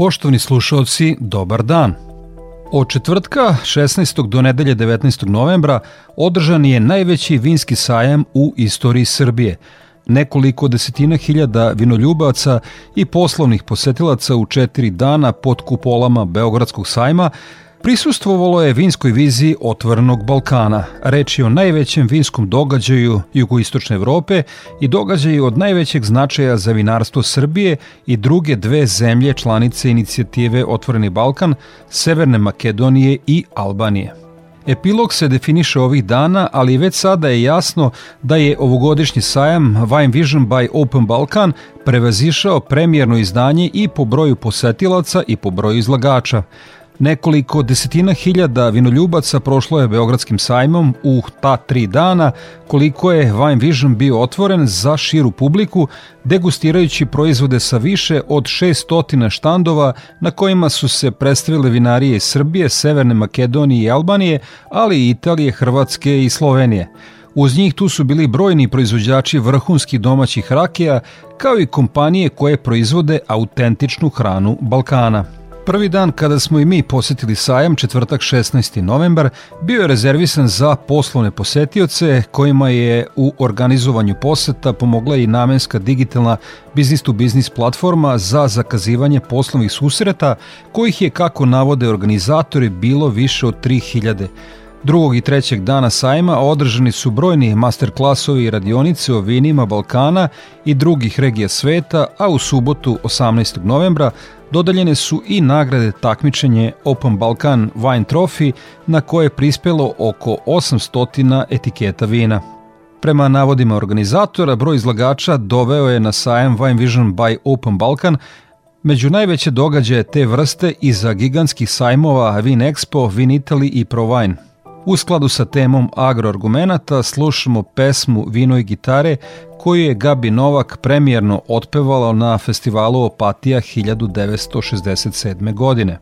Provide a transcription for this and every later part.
Poštovni slušalci, dobar dan. Od četvrtka 16. do nedelje 19. novembra održan je najveći vinski sajam u istoriji Srbije. Nekoliko desetina hiljada vinoljubaca i poslovnih posetilaca u četiri dana pod kupolama Beogradskog sajma Prisustvovalo je vinskoj viziji Otvorenog Balkana. Reč je o najvećem vinskom događaju jugoistočne Evrope i događaju od najvećeg značaja za vinarstvo Srbije i druge dve zemlje članice inicijative Otvoreni Balkan, Severne Makedonije i Albanije. Epilog se definiše ovih dana, ali već sada je jasno da je ovogodišnji sajam Wine Vision by Open Balkan prevazišao premijerno izdanje i po broju posetilaca i po broju izlagača. Nekoliko desetina hiljada vinoljubaca prošlo je Beogradskim sajmom u ta tri dana, koliko je Wine Vision bio otvoren za širu publiku, degustirajući proizvode sa više od 600 štandova na kojima su se predstavile vinarije iz Srbije, Severne Makedonije i Albanije, ali i Italije, Hrvatske i Slovenije. Uz njih tu su bili brojni proizvođači vrhunskih domaćih rakija, kao i kompanije koje proizvode autentičnu hranu Balkana. Prvi dan kada smo i mi posetili sajam, četvrtak 16. novembar, bio je rezervisan za poslovne posetioce kojima je u organizovanju poseta pomogla i namenska digitalna business platforma za zakazivanje poslovnih susreta, kojih je, kako navode organizatori, bilo više od 3000. Drugog i trećeg dana sajma održani su brojni masterklasovi i radionice o vinima Balkana i drugih regija sveta, a u subotu 18. novembra dodaljene su i nagrade takmičenje Open Balkan Wine Trophy na koje je prispelo oko 800 etiketa vina. Prema navodima organizatora, broj izlagača doveo je na sajem Wine Vision by Open Balkan među najveće događaje te vrste iza gigantskih sajmova Vin Expo, Vin Italy i ProWine – U skladu sa temom agroargumenata slušamo pesmu Vino i gitare koju je Gabi Novak premijerno otpevala na festivalu Opatija 1967. godine.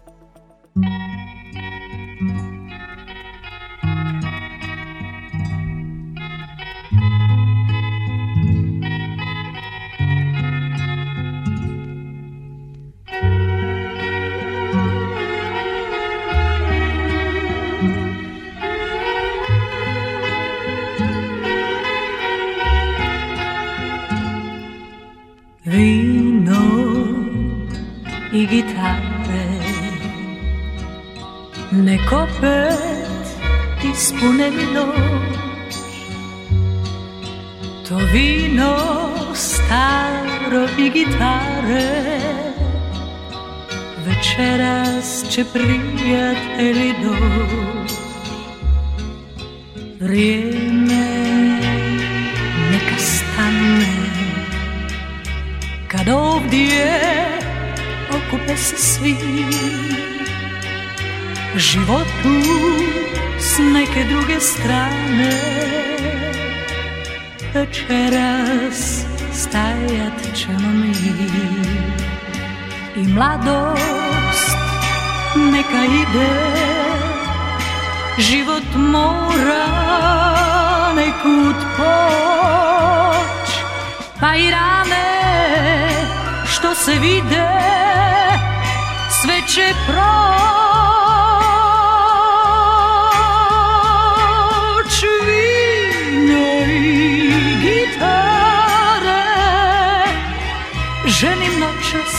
Gitare Neko pet ispuneni noć To vino staro i gitare. Večeras će prijatelji doć Vrijeme neka stane. Kad ovdje okupe se svi. Životu s neke druge strane večeras stajat ćemo mi. I mladost neka ide život mora nekud poć. Pa i rane što se vide sve će proć vino i gitare. Ženim noćas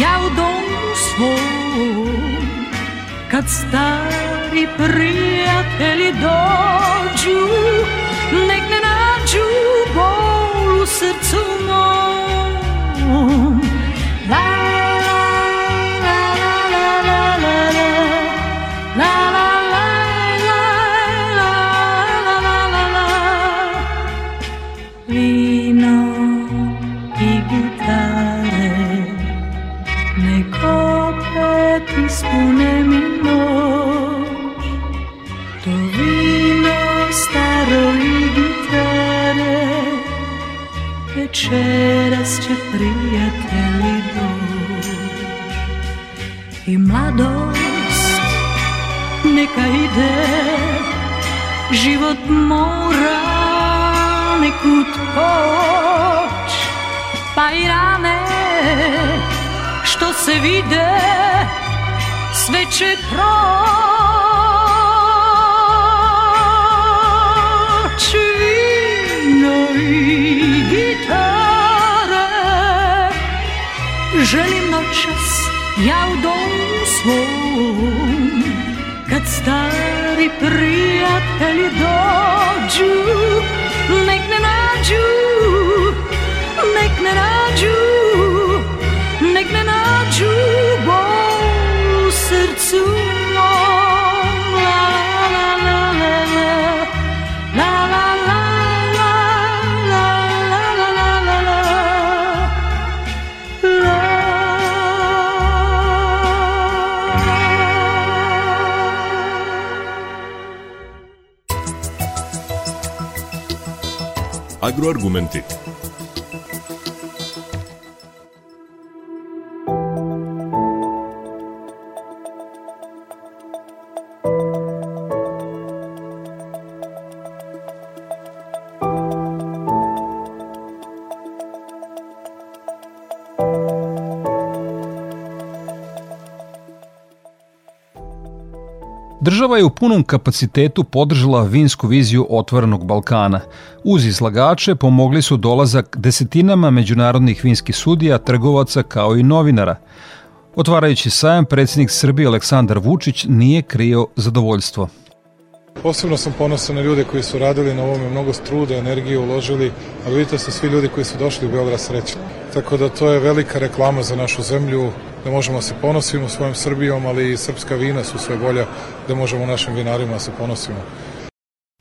ja u domu svom kad stari prijatelji dođu nek ne nađu bol u srcu mom agroargumenty. Država je u punom kapacitetu podržala vinsku viziju otvorenog Balkana. Uz izlagače pomogli su dolazak desetinama međunarodnih vinskih sudija, trgovaca kao i novinara. Otvarajući sajam, predsjednik Srbije Aleksandar Vučić nije krio zadovoljstvo. Posebno sam ponosan na ljude koji su radili na ovome, mnogo truda, energije uložili, ali vidite su svi ljudi koji su došli u Beograd srećni. Tako da to je velika reklama za našu zemlju, da možemo se ponosimo svojom Srbijom, ali i srpska vina su sve bolja, da možemo našim vinarima da se ponosimo.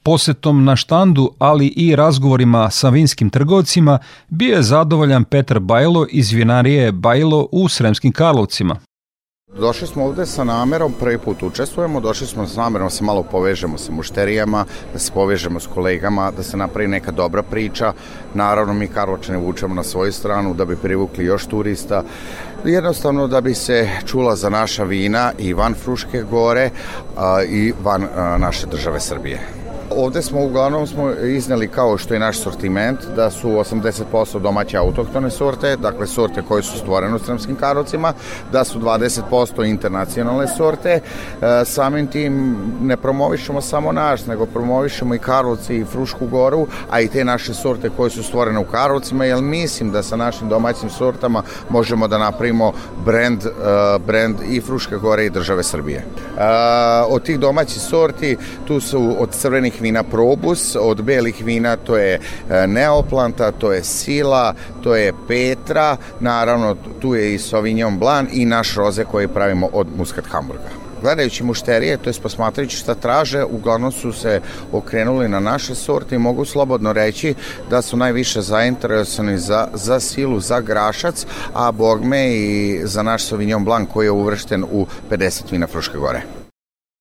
Posetom na štandu, ali i razgovorima sa vinskim trgovcima, bio je zadovoljan Petar Bajlo iz vinarije Bajlo u Sremskim Karlovcima. Došli smo ovde sa namerom, prvi put učestvujemo, došli smo sa namerom da se malo povežemo sa mušterijama, da se povežemo s kolegama, da se napravi neka dobra priča. Naravno, mi Karločane vučemo na svoju stranu da bi privukli još turista. Jednostavno da bi se čula za naša vina i van Fruške gore i van naše države Srbije. Ovde smo uglavnom smo izneli kao što je naš sortiment, da su 80% domaće autohtone sorte, dakle sorte koje su stvorene u Sremskim Karlovcima, da su 20% internacionalne sorte. E, samim tim ne promovišemo samo naš, nego promovišemo i Karlovci i Frušku goru, a i te naše sorte koje su stvorene u Karlovcima, jer mislim da sa našim domaćim sortama možemo da napravimo brend, e, brend i Fruške gore i države Srbije. E, od tih domaćih sorti, tu su od crvenih vina Probus, od belih vina to je e, Neoplanta, to je Sila, to je Petra, naravno tu je i Sauvignon Blanc i naš roze koji pravimo od Muscat Hamburga gledajući mušterije, to je posmatrajući šta traže, uglavnom su se okrenuli na naše sorte i mogu slobodno reći da su najviše zainteresovani za, za silu, za grašac, a bogme i za naš Sauvignon Blanc koji je uvršten u 50 vina Fruške gore.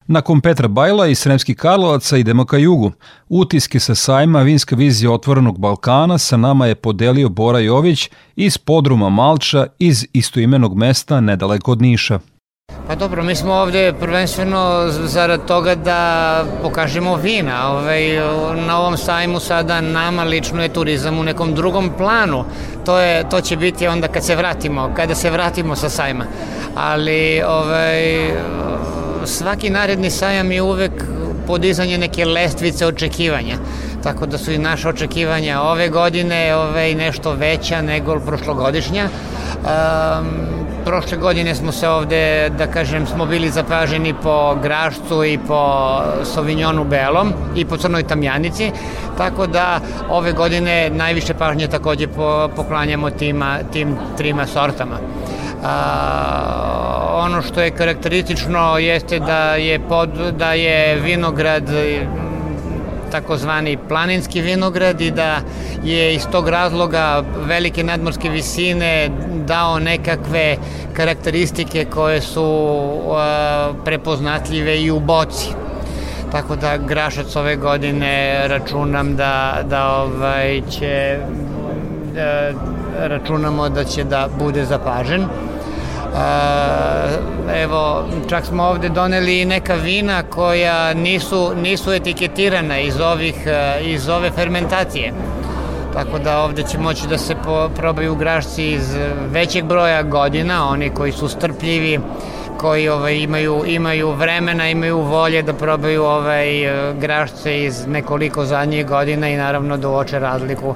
Nakon Petra Bajla iz Sremskih Karlovaca idemo ka jugu. Utiske sa sajma Vinska vizija otvorenog Balkana sa nama je podelio Bora Jović iz podruma Malča iz istoimenog mesta nedaleko od Niša. Pa dobro, mi smo ovde prvenstveno zarad toga da pokažemo vina. Ovaj, na ovom sajmu sada nama lično je turizam u nekom drugom planu. To, je, to će biti onda kad se vratimo, kada se vratimo sa sajma. Ali ovaj, svaki naredni sajam je uvek podizanje neke lestvice očekivanja. Tako da su i naše očekivanja ove godine ovaj, nešto veća nego prošlogodišnja. Um, prošle godine smo se ovde, da kažem, smo bili zapaženi po grašcu i po sovinjonu belom i po crnoj tamjanici, tako da ove godine najviše pažnje takođe po, poklanjamo tima, tim trima sortama. A, što je karakteristično jeste da je pod, da je vinograd takozvani planinski vinograd i da je iz tog razloga velike nadmorske visine dao nekakve karakteristike koje su uh, prepoznatljive i u boci. Tako da Grašac ove godine računam da, da ovaj će računamo da će da bude zapažen. Evo, čak smo ovde doneli neka vina koja nisu, nisu etiketirana iz, ovih, iz ove fermentacije. Tako da ovde će moći da se probaju grašci iz većeg broja godina, oni koji su strpljivi, koji ovaj, imaju, imaju vremena, imaju volje da probaju ovaj, grašce iz nekoliko zadnjih godina i naravno da uoče razliku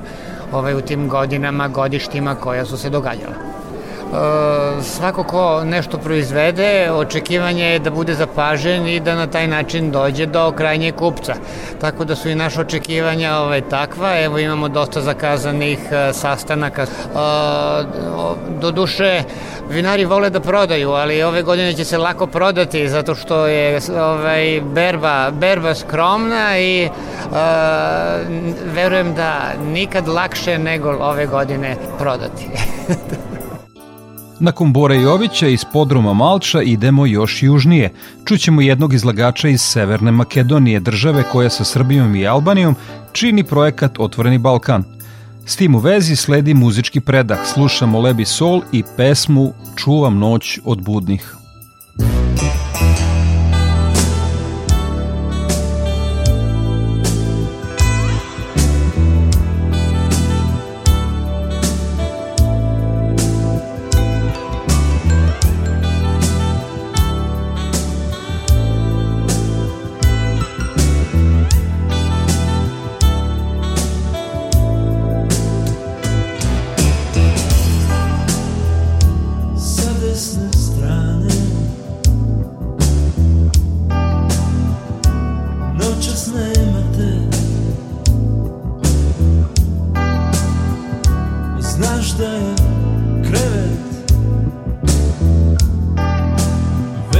ovaj, u tim godinama, godištima koja su se događala. E, svako ko nešto proizvede, očekivanje je da bude zapažen i da na taj način dođe do krajnjeg kupca. Tako da su i naše očekivanja ovaj, takva. Evo imamo dosta zakazanih e, sastanaka. E, do duše, vinari vole da prodaju, ali ove godine će se lako prodati zato što je ovaj, berba, berba skromna i e, verujem da nikad lakše nego ove godine prodati. Nakon Bora Jovića iz podruma Malča idemo još južnije. Čućemo jednog izlagača iz Severne Makedonije, države koja sa Srbijom i Albanijom čini projekat Otvoreni Balkan. S tim u vezi sledi muzički predah, slušamo Lebi Sol i pesmu Čuvam noć od budnih.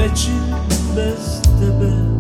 geçilmez de ben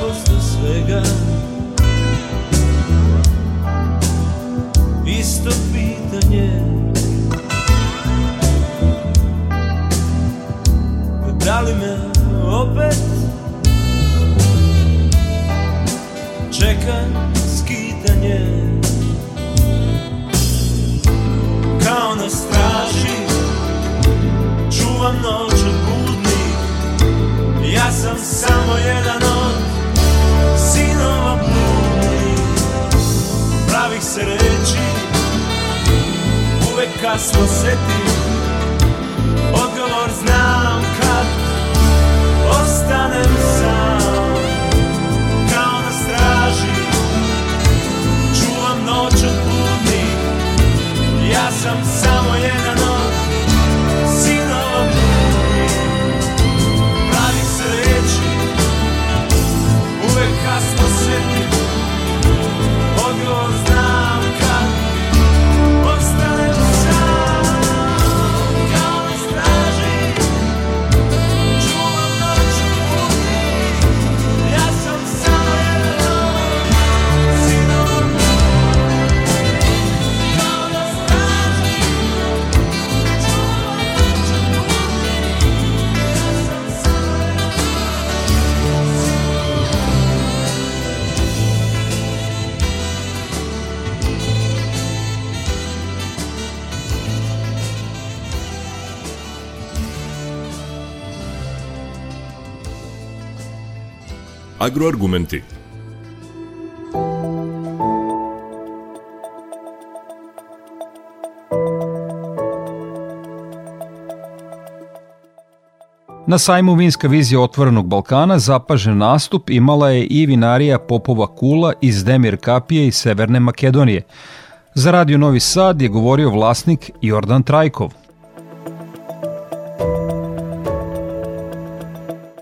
posle svega. Isto pitanje. Da li me opet Čeka skitanje Kao na straži Čuvam noć od budnih. Ja sam samo jedan od sinova bludi Pravih se reči Uvek kasno setim. Odgovor znam kad Ostanem sam. Kao da na straži Čuvam noć od budnih Ja sam samo jedan Agroargumenti. Na sajmu Vinska vizija otvorenog Balkana zapažen nastup imala je i vinarija Popova Kula iz Demir Kapije iz Severne Makedonije. Za Radio Novi Sad je govorio vlasnik Jordan Trajkov.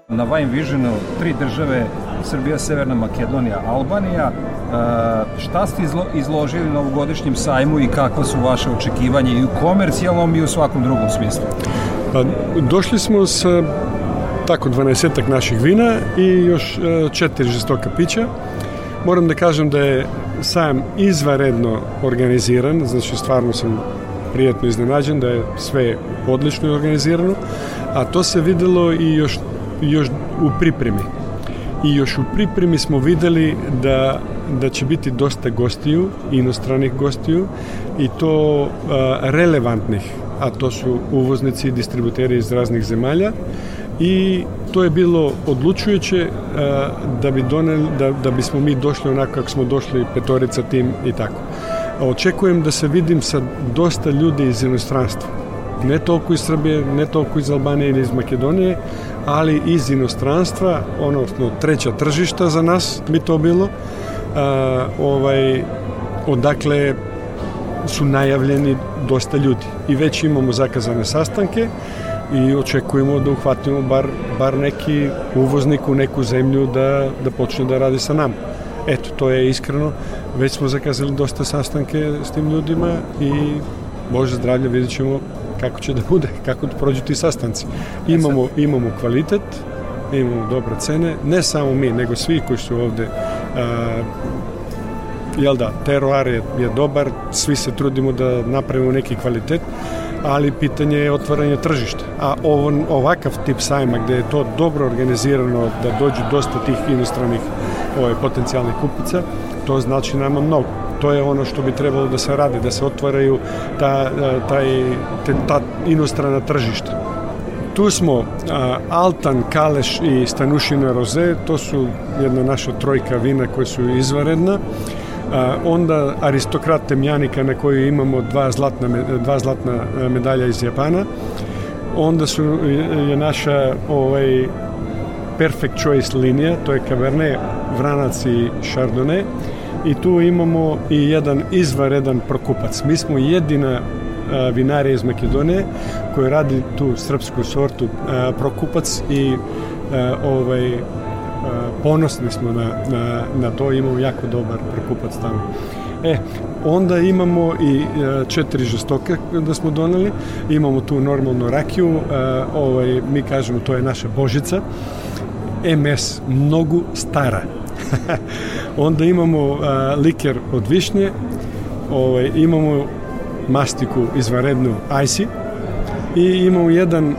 Na Vine Visionu tri države, Srbija, Severna Makedonija, Albanija. E, šta ste izlo, izložili na ovogodišnjem sajmu i kakva su vaše očekivanja i u komercijalnom i u svakom drugom smislu? Pa, došli smo sa tako 12 naših vina i još e, četiri žestoka pića. Moram da kažem da je sajam izvaredno organiziran, znači stvarno sam prijetno iznenađen da je sve odlično organizirano, a to se videlo i još, još u pripremi. I još u pripremi smo videli da, da će biti dosta gostiju, inostranih gostiju i to a, relevantnih, a to su uvoznici i distributeri iz raznih zemalja i to je bilo odlučujuće a, da bi doneli, da, da bismo mi došli onako kako smo došli petorica tim i tako. Očekujem da se vidim sa dosta ljudi iz inostranstva. Ne toliko iz Srbije, ne toliko iz Albanije ili iz Makedonije, ali iz inostranstva, odnosno treća tržišta za nas bi to bilo, a, ovaj, odakle su najavljeni dosta ljudi i već imamo zakazane sastanke i očekujemo da uhvatimo bar, bar neki uvoznik u neku zemlju da, da počne da radi sa nama. Eto, to je iskreno. Već smo zakazali dosta sastanke s tim ljudima i Bože zdravlje, vidjet ćemo kako će da bude, kako da prođu ti sastanci. Imamo, imamo kvalitet, imamo dobre cene, ne samo mi, nego svi koji su ovde a, jel da, teroar je, je dobar, svi se trudimo da napravimo neki kvalitet, ali pitanje je otvaranje tržišta. A ovo, ovakav tip sajma gde je to dobro organizirano, da dođu dosta tih inostranih ovaj, potencijalnih kupica, to znači nama mnogo. To je ono što bi trebalo da se radi, da se otvaraju ta, taj, te, ta inostrana tržišta. Tu smo a, Altan, Kaleš i Stanušina Roze, to su jedna naša trojka vina koje su izvaredna. A, onda aristokrat Temjanika na koju imamo dva zlatna, dva zlatna medalja iz Japana. Onda su je naša ovaj, perfect choice linija, to je Cabernet, Vranac i Chardonnay i tu imamo i jedan izvaredan prokupac. Mi smo jedina a, vinarija iz Makedonije koji radi tu srpsku sortu a, prokupac i a, ovaj ponosni smo na, na, na to, imamo jako dobar prekupac tamo. E, onda imamo i četiri žestoke da smo doneli, imamo tu normalnu rakiju, ovaj, mi kažemo to je naša božica, MS, mnogo stara. onda imamo liker od višnje, ovaj, imamo mastiku izvarednu Icy i imamo jedan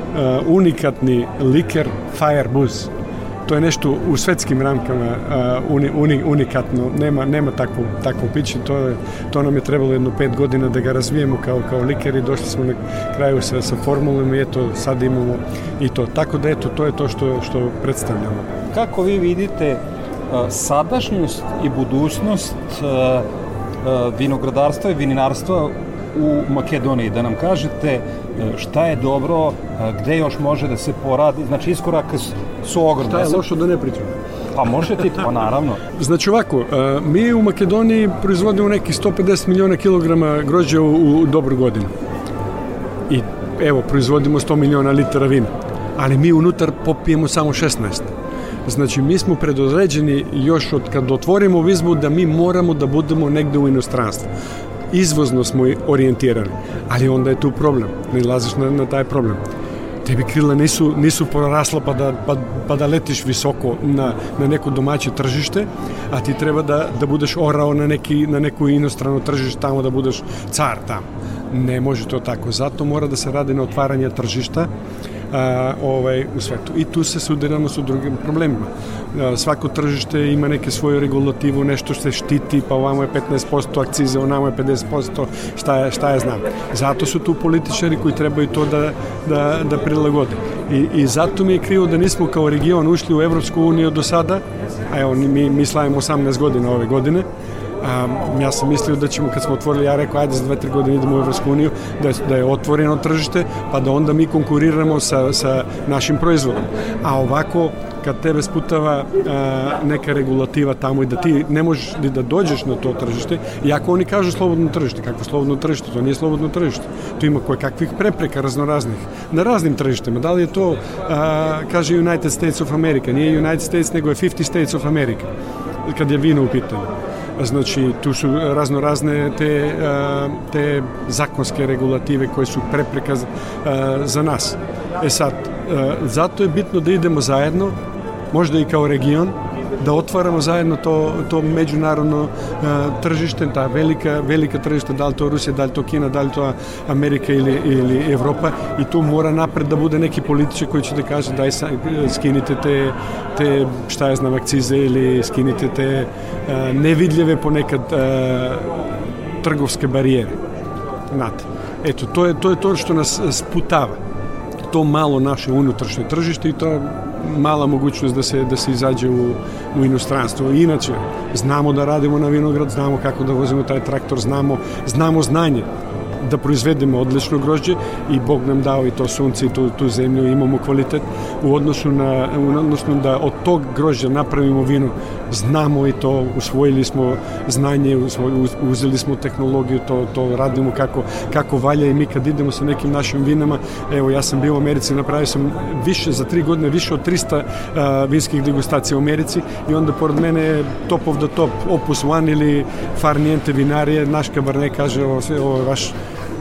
unikatni liker Fire Buzz to je nešto u svetskim ramkama uh, uni, uni, unikatno, nema, nema takvo, takvo piće, to, je, to nam je trebalo jedno pet godina da ga razvijemo kao, kao liker i došli smo na kraju sa, sa formulom i eto sad imamo i to. Tako da eto, to je to što, što predstavljamo. Kako vi vidite uh, sadašnjost i budućnost uh, uh, vinogradarstva i vininarstva u Makedoniji, da nam kažete e, šta je dobro, e, gde još može da se poradi, znači iskorake s- su ogromne. Šta je lošo da ne pričam? Pa može ti to, naravno. Znači ovako, e, mi u Makedoniji proizvodimo neki 150 miliona kilograma grožđa u, u dobru godinu. I evo, proizvodimo 100 miliona litara vina. Ali mi unutar popijemo samo 16. Znači, mi smo predodređeni još od kad otvorimo vizbu da mi moramo da budemo negde u inostranstvu. Izvozno smo orijentirani, ali onda je tu problem. Ne laziš na, na taj problem tebi krila nisu, nisu porasla pa da, pa, pa da letiš visoko na, na neko domaće tržište, a ti treba da, da budeš orao na, neki, na neku inostrano tržište tamo, da budeš car tamo. Ne može to tako. Zato mora da se radi na otvaranje tržišta a, ovaj, u svetu. I tu se sudiramo sa drugim problemima. A, svako tržište ima neke svoju regulativu, nešto što se štiti, pa ovamo je 15% akcize, onamo je 50%, šta je, šta je znam. Zato su tu političari koji trebaju to da, da, da prilagode. I, I zato mi je krivo da nismo kao region ušli u Evropsku uniju do sada, a evo, mi, mi slavimo 18 godina ove godine, A, ja sam mislio da ćemo, kad smo otvorili, ja rekao, ajde za dve, tri godine idemo u Evropsku uniju, da je, da je otvoreno tržište, pa da onda mi konkuriramo sa, sa našim proizvodom. A ovako, kad tebe sputava a, neka regulativa tamo i da ti ne možeš ni da dođeš na to tržište, iako oni kažu slobodno tržište, kako slobodno tržište, to nije slobodno tržište. Tu ima koje kakvih prepreka raznoraznih na raznim tržištima. Da li je to, a, kaže United States of America, nije United States, nego je 50 States of America, kad je vino u pitanju. Значи, ту су разно разне те, те законски регулативи кои су препрека за нас. Е сад, затоа е битно да идемо заедно, можда и као регион, да отвараме заедно то то меѓународно тржиште, таа велика велика тржиште, дали тоа Русија, дали тоа Кина, дали тоа Америка или или Европа и ту мора напред да буде неки политичи кои ќе да кажат дај скините те те шта е знам акцизе или скините те невидливе понекад трговски бариери. Нат. Ето, тоа е тоа е тоа што нас спутава. To malo naše unutrašnje tržište i to mala mogućnost da se da se izađe u, u inostranstvo. Inače, znamo da radimo na vinograd, znamo kako da vozimo taj traktor, znamo, znamo znanje da proizvedemo odlično grožđe i Bog nam dao i to sunce i tu, tu zemlju imamo kvalitet u odnosu na u odnosu da od tog grožđa napravimo vino. Znamo i to usvojili smo znanje uzeli smo tehnologiju to, to radimo kako, kako valja i mi kad idemo sa nekim našim vinama evo ja sam bio u Americi napravio sam više za tri godine više od 300 uh, vinskih degustacija u Americi i onda pored mene je top of the top Opus One ili Farniente vinarije naš kabarne kaže ovo, ovo je vaš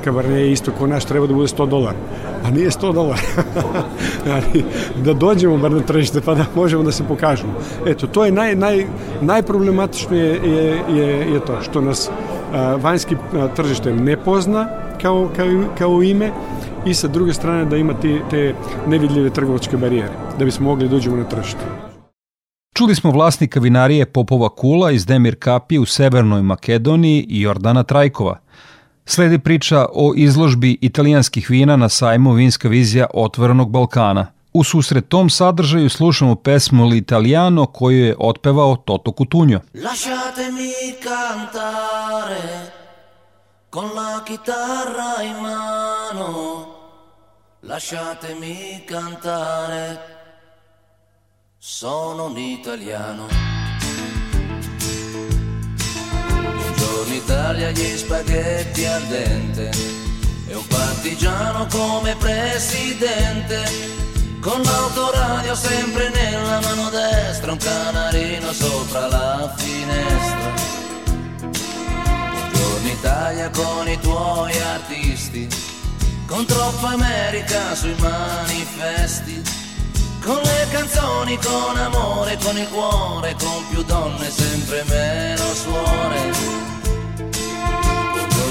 kabarne isto kao naš, treba da bude 100 dolara. A nije 100 dolara. Da dođemo bar na tržište pa da možemo da se pokažemo. Eto, to je naj, naj, najproblematično je, je, je, je to što nas a, vanjski a, tržište ne pozna kao, kao, kao ime i sa druge strane da ima te, te nevidljive trgovačke barijere da bismo mogli da uđemo na tržište. Čuli smo vlasnika vinarije Popova Kula iz Demir Kapi u Severnoj Makedoniji i Jordana Trajkova. Sledi priča o izložbi italijanskih vina na sajmu Vinska vizija Otvorenog Balkana. U susret tom sadržaju slušamo pesmu L'Italiano koju je otpevao Toto Cutugno. Lasciatemi cantare con la chitarra in mano. Lasciatemi cantare. Sono un italiano. Buongiorno Italia, gli spaghetti al dente. E un partigiano come presidente. Con l'autoradio sempre nella mano destra, un canarino sopra la finestra. Buongiorno Italia con i tuoi artisti, con troppa America sui manifesti, con le canzoni, con amore, con il cuore, con più donne, sempre meno suore.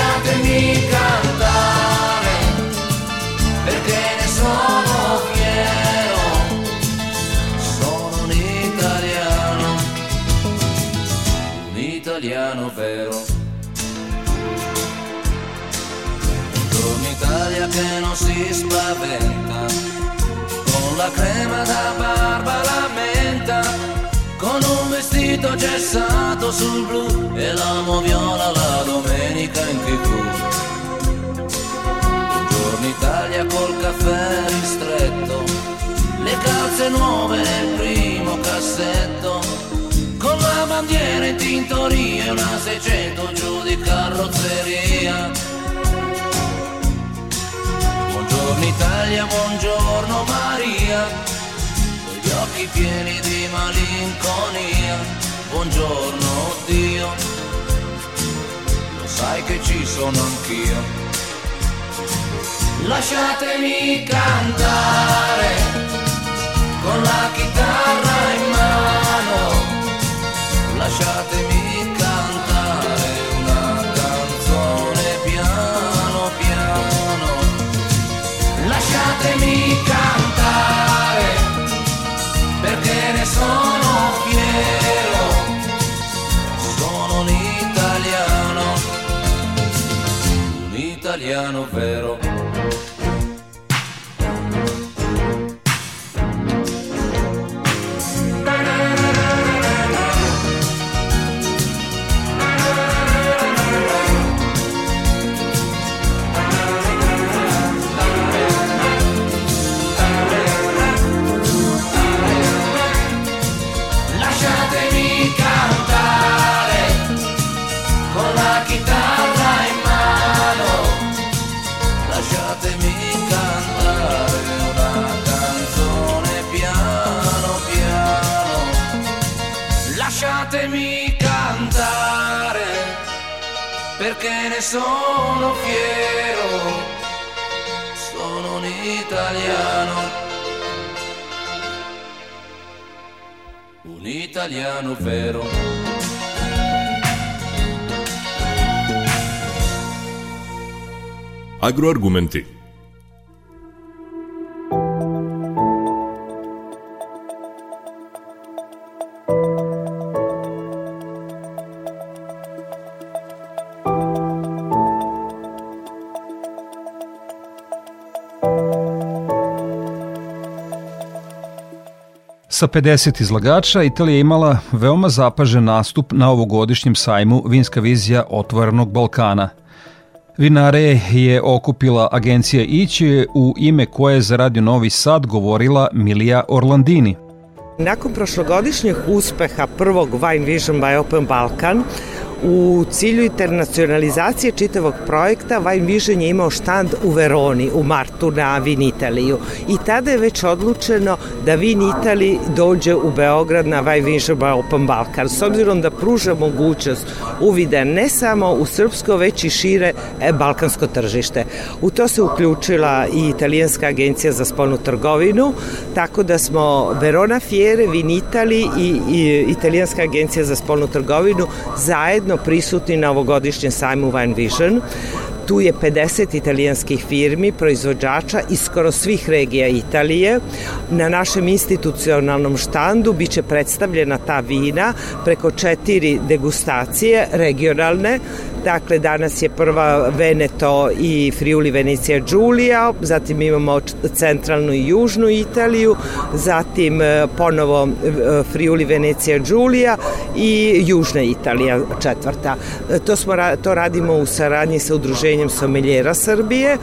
lasciatemi cantare perché ne sono fiero, sono un italiano, un italiano vero. Buongiorno Italia che non si spaventa, con la crema da barba vestito gessato sul blu e l'amo viola la domenica in tv. Buongiorno Italia col caffè ristretto, le calze nuove nel primo cassetto, con la bandiera in tintoria e una 600 giù di carrozzeria. Buongiorno Italia, buongiorno occhi pieni di malinconia. Buongiorno Dio, lo sai che ci sono anch'io. Lasciatemi cantare con la chitarra in mano, lasciatemi cantare una canzone piano piano, lasciatemi italiano vero. Lasciatemi cantare una canzone piano piano. Lasciatemi cantare perché ne sono fiero. Sono un italiano. Un italiano vero. Agroargumenti. Sa 50 izlagača Italija je imala veoma zapažen nastup na ovogodišnjem sajmu Vinska vizija Otvorenog Balkana. Vinare je okupila agencija Ići u ime koje je za Radio Novi Sad govorila Milija Orlandini. Nakon prošlogodišnjeg uspeha prvog Wine Vision by Open Balkan, u cilju internacionalizacije čitavog projekta Vision je imao štand u Veroni u martu na Vin Italiju i tada je već odlučeno da Vin Itali dođe u Beograd na by Open Balkan s obzirom da pruža mogućnost uvida ne samo u srpsko već i šire balkansko tržište. U to se uključila i italijanska agencija za spolnu trgovinu, tako da smo Verona Fiere, Vin Itali i, i italijanska agencija za spolnu trgovinu zajedno prisutni na ovogodišnjem sajmu Wine Vision. Tu je 50 italijanskih firmi, proizvođača iz skoro svih regija Italije. Na našem institucionalnom štandu biće predstavljena ta vina preko četiri degustacije regionalne. Dakle, danas je prva Veneto i Friuli Venecija Giulia, zatim imamo centralnu i južnu Italiju, zatim e, ponovo e, Friuli Venecija Giulia i južna Italija četvrta. E, To, smo, to radimo u saradnji sa udruženjem someljera Srbije.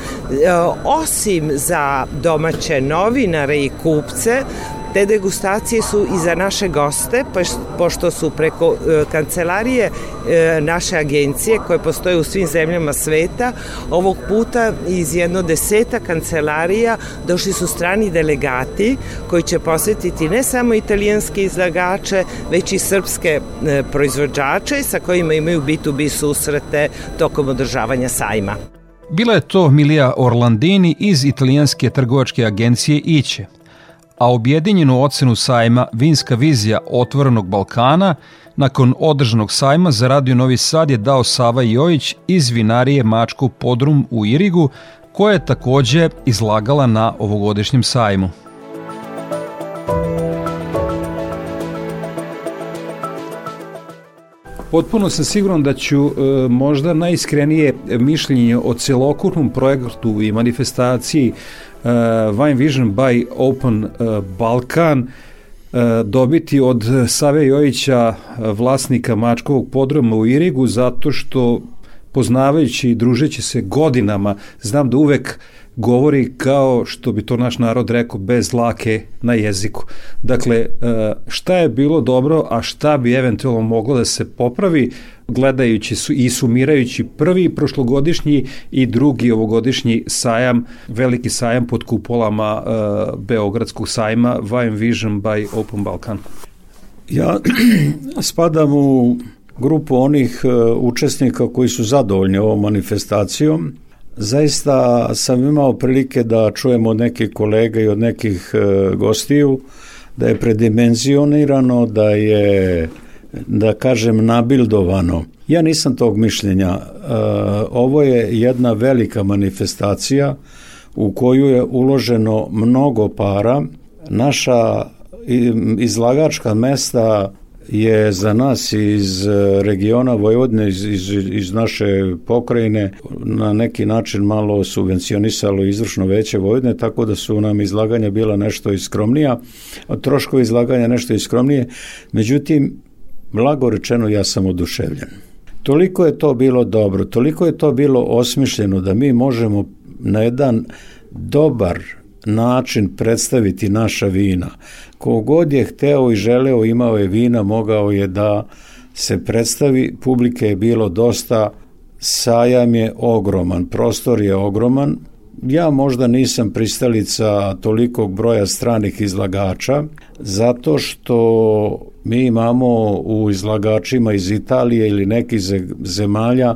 Osim za domaće novinare i kupce, Te degustacije su i za naše goste, pa pošto su preko e, kancelarije e, naše agencije koje postoje u svim zemljama sveta, ovog puta iz jedno deseta kancelarija došli su strani delegati koji će posetiti ne samo italijanske izlagače, već i srpske e, proizvođače sa kojima imaju B2B susrete tokom održavanja sajma. Bila je to Milija Orlandini iz italijanske trgovačke agencije Iće. A objedinjenu ocenu sajma Vinska vizija otvorenog Balkana nakon održanog sajma za Radio Novi Sad je dao Sava Jojić iz vinarije Mačkov podrum u Irigu, koja je takođe izlagala na ovogodišnjem sajmu. Potpuno sam siguran da ću e, možda najiskrenije mišljenje o celokupnom projektu i manifestaciji e, Wine Vision by Open e, Balkan e, dobiti od Save Jojića, vlasnika Mačkovog podroma u Irigu, zato što poznavajući i družeći se godinama, znam da uvek govori kao što bi to naš narod rekao bez lake na jeziku. Dakle, e, šta je bilo dobro, a šta bi eventualno moglo da se popravi gledajući su i sumirajući prvi prošlogodišnji i drugi ovogodišnji sajam, veliki sajam pod kupolama uh, Beogradskog sajma Vine Vision by Open Balkan. Ja spadam u grupu onih uh, učesnika koji su zadovoljni ovom manifestacijom Zaista sam imao prilike da čujem od nekih kolega i od nekih e, gostiju da je predimenzionirano, da je da kažem nabildovano. Ja nisam tog mišljenja. E, ovo je jedna velika manifestacija u koju je uloženo mnogo para. Naša izlagačka mesta je za nas iz e, regiona Vojvodine, iz, iz, iz naše pokrajine, na neki način malo subvencionisalo izvršno veće Vojvodine, tako da su nam izlaganja bila nešto iskromnija, troškovi izlaganja nešto iskromnije. Međutim, blago rečeno, ja sam oduševljen. Toliko je to bilo dobro, toliko je to bilo osmišljeno da mi možemo na jedan dobar način predstaviti naša vina. Kogod je hteo i želeo imao je vina, mogao je da se predstavi, publike je bilo dosta, sajam je ogroman, prostor je ogroman, ja možda nisam pristalica tolikog broja stranih izlagača, zato što mi imamo u izlagačima iz Italije ili nekih zemalja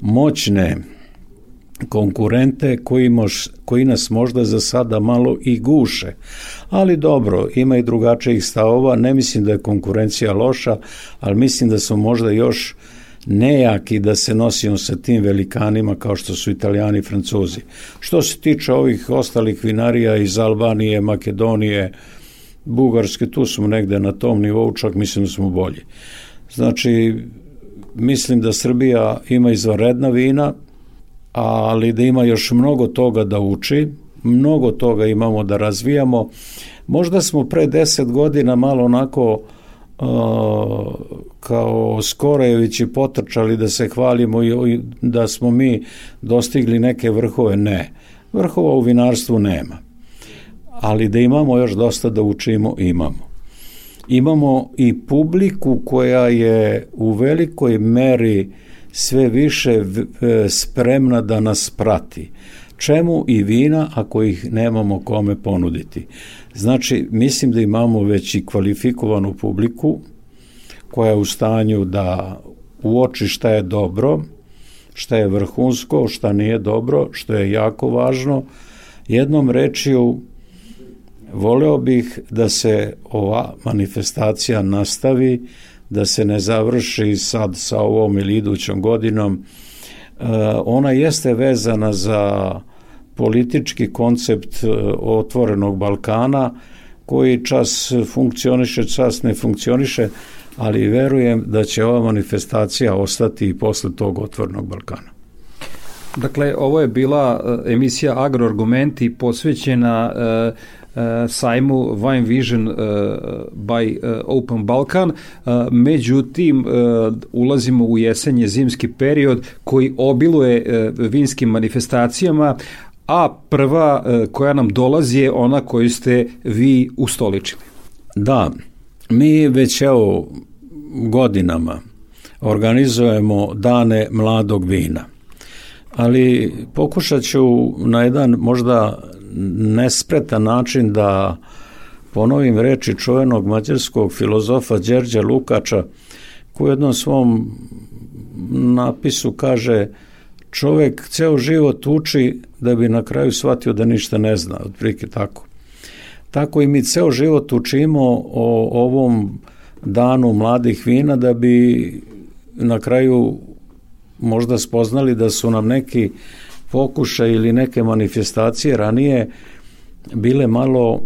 moćne konkurente koji, mož, koji nas možda za sada malo i guše. Ali dobro, ima i drugačijih stavova, ne mislim da je konkurencija loša, ali mislim da smo možda još nejaki da se nosimo sa tim velikanima kao što su italijani i francuzi. Što se tiče ovih ostalih vinarija iz Albanije, Makedonije, Bugarske, tu smo negde na tom nivou, čak mislim da smo bolji. Znači, mislim da Srbija ima izvanredna vina, ali da ima još mnogo toga da uči, mnogo toga imamo da razvijamo. Možda smo pre deset godina malo onako uh, kao Skorejevići potrčali da se hvalimo i da smo mi dostigli neke vrhove. Ne. Vrhova u vinarstvu nema. Ali da imamo još dosta da učimo, imamo. Imamo i publiku koja je u velikoj meri uh, sve više spremna da nas prati. Čemu i vina ako ih nemamo kome ponuditi? Znači, mislim da imamo već i kvalifikovanu publiku koja je u stanju da uoči šta je dobro, šta je vrhunsko, šta nije dobro, što je jako važno. Jednom rečiju, voleo bih da se ova manifestacija nastavi, da se ne završi sad sa ovom ili idućom godinom. E, ona jeste vezana za politički koncept e, otvorenog Balkana koji čas funkcioniše, čas ne funkcioniše, ali verujem da će ova manifestacija ostati i posle tog otvorenog Balkana. Dakle, ovo je bila e, emisija Agroargumenti posvećena E, sajmu Wine Vision e, by e, Open Balkan, međutim ulazimo u jesenje zimski period koji obiluje vinskim manifestacijama, a prva koja nam dolazi je ona koju ste vi ustoličili. Da, mi već evo godinama organizujemo dane mladog vina. Ali pokušat ću na jedan možda nespretan način da ponovim reči čuvenog mađarskog filozofa Đerđa Lukača koji u jednom svom napisu kaže čovek ceo život uči da bi na kraju shvatio da ništa ne zna, otprilike tako. tako i mi ceo život učimo o ovom danu mladih vina da bi na kraju možda spoznali da su nam neki pokušaj ili neke manifestacije ranije bile malo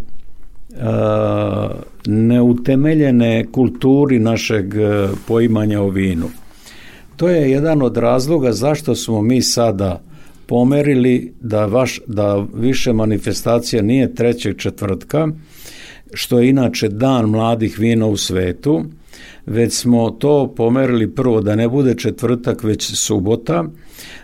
a, neutemeljene kulturi našeg e, poimanja o vinu. To je jedan od razloga zašto smo mi sada pomerili da, vaš, da više manifestacija nije trećeg četvrtka, što je inače dan mladih vina u svetu, već smo to pomerili prvo da ne bude četvrtak, već subota,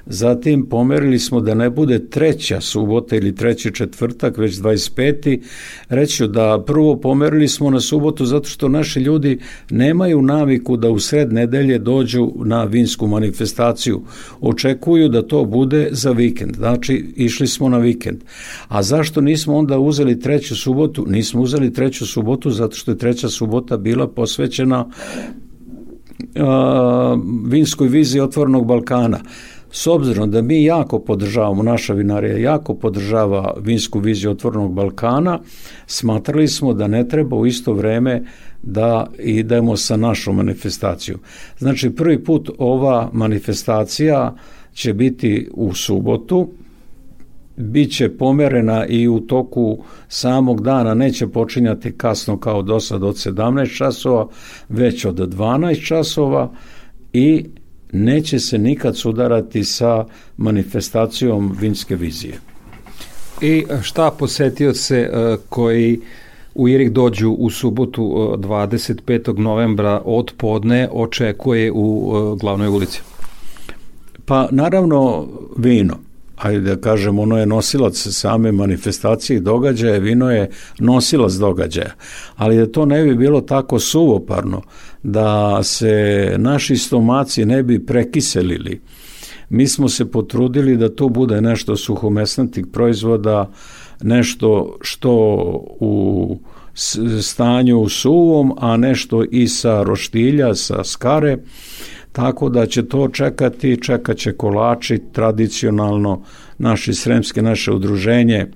Zatim pomerili smo da ne bude treća subota ili treći četvrtak, već 25. Reću da prvo pomerili smo na subotu zato što naši ljudi nemaju naviku da u sred nedelje dođu na vinsku manifestaciju. Očekuju da to bude za vikend. Znači, išli smo na vikend. A zašto nismo onda uzeli treću subotu? Nismo uzeli treću subotu zato što je treća subota bila posvećena a, vinskoj viziji otvornog Balkana. S obzirom da mi jako podržavamo, naša vinarija jako podržava vinsku viziju otvornog Balkana, smatrali smo da ne treba u isto vreme da idemo sa našom manifestacijom. Znači, prvi put ova manifestacija će biti u subotu, biće pomerena i u toku samog dana neće počinjati kasno kao do sad od 17 časova, već od 12 časova i neće se nikad sudarati sa manifestacijom vinske vizije. I šta posetioce e, koji u Irik dođu u subotu 25. novembra od podne očekuje u e, glavnoj ulici? Pa naravno vino ajde da kažem, ono je nosilac same manifestacije i događaja, vino je nosilac događaja. Ali da to ne bi bilo tako suvoparno, da se naši stomaci ne bi prekiselili, mi smo se potrudili da to bude nešto suhomesnatih proizvoda, nešto što u stanju suvom, a nešto i sa roštilja, sa skare, tako da će to čekati, čekat će kolači, tradicionalno naši sremske, naše udruženje e,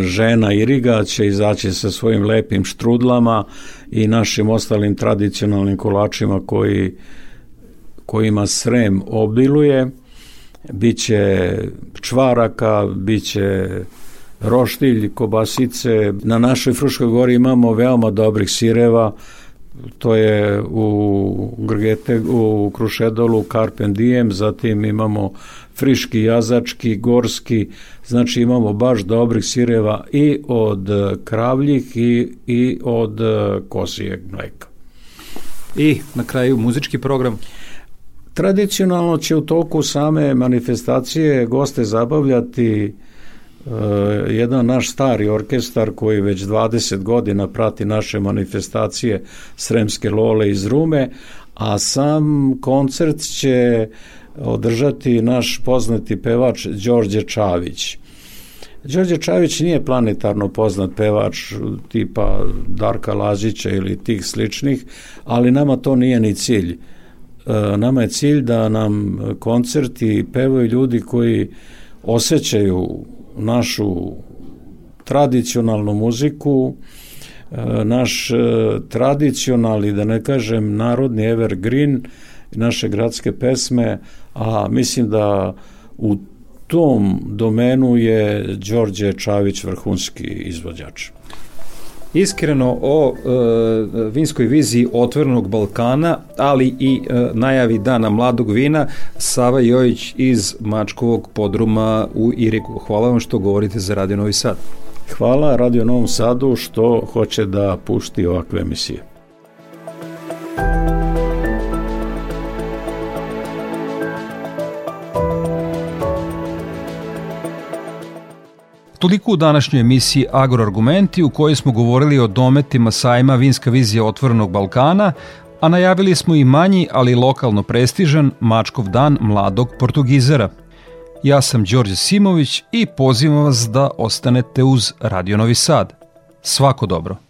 žena Iriga će izaći sa svojim lepim štrudlama i našim ostalim tradicionalnim kolačima koji, kojima Srem obiluje. Biće čvaraka, biće roštilj, kobasice. Na našoj Fruškoj gori imamo veoma dobrih sireva, to je u Grgete, u Krušedolu, Carpen Diem, zatim imamo friški, jazački, gorski, znači imamo baš dobrih sireva i od kravljih i, i od kosijeg mleka. I na kraju muzički program? Tradicionalno će u toku same manifestacije goste zabavljati Eh, jedan naš stari orkestar koji već 20 godina prati naše manifestacije Sremske Lole iz Rume, a sam koncert će održati naš poznati pevač Đorđe Čavić. Đorđe Čavić nije planetarno poznat pevač tipa Darka Lazića ili tih sličnih, ali nama to nije ni cilj. Eh, nama je cilj da nam koncerti pevaju ljudi koji osjećaju našu tradicionalnu muziku, e, naš e, tradicionalni, da ne kažem, narodni evergreen, naše gradske pesme, a mislim da u tom domenu je Đorđe Čavić vrhunski izvođač. Iskreno o e, vinskoj viziji otvorenog Balkana, ali i e, najavi dana mladog vina, Sava Jojić iz Mačkovog podruma u Iriku. Hvala vam što govorite za Radio Novi Sad. Hvala Radio Novom Sadu što hoće da pušti ovakve emisije. Toliko u današnjoj emisiji Agroargumenti u kojoj smo govorili o dometima sajma Vinska vizija otvorenog Balkana, a najavili smo i manji, ali lokalno prestižan Mačkov dan mladog Portugizera. Ja sam Đorđe Simović i pozivam vas da ostanete uz Radio Novi Sad. Svako dobro!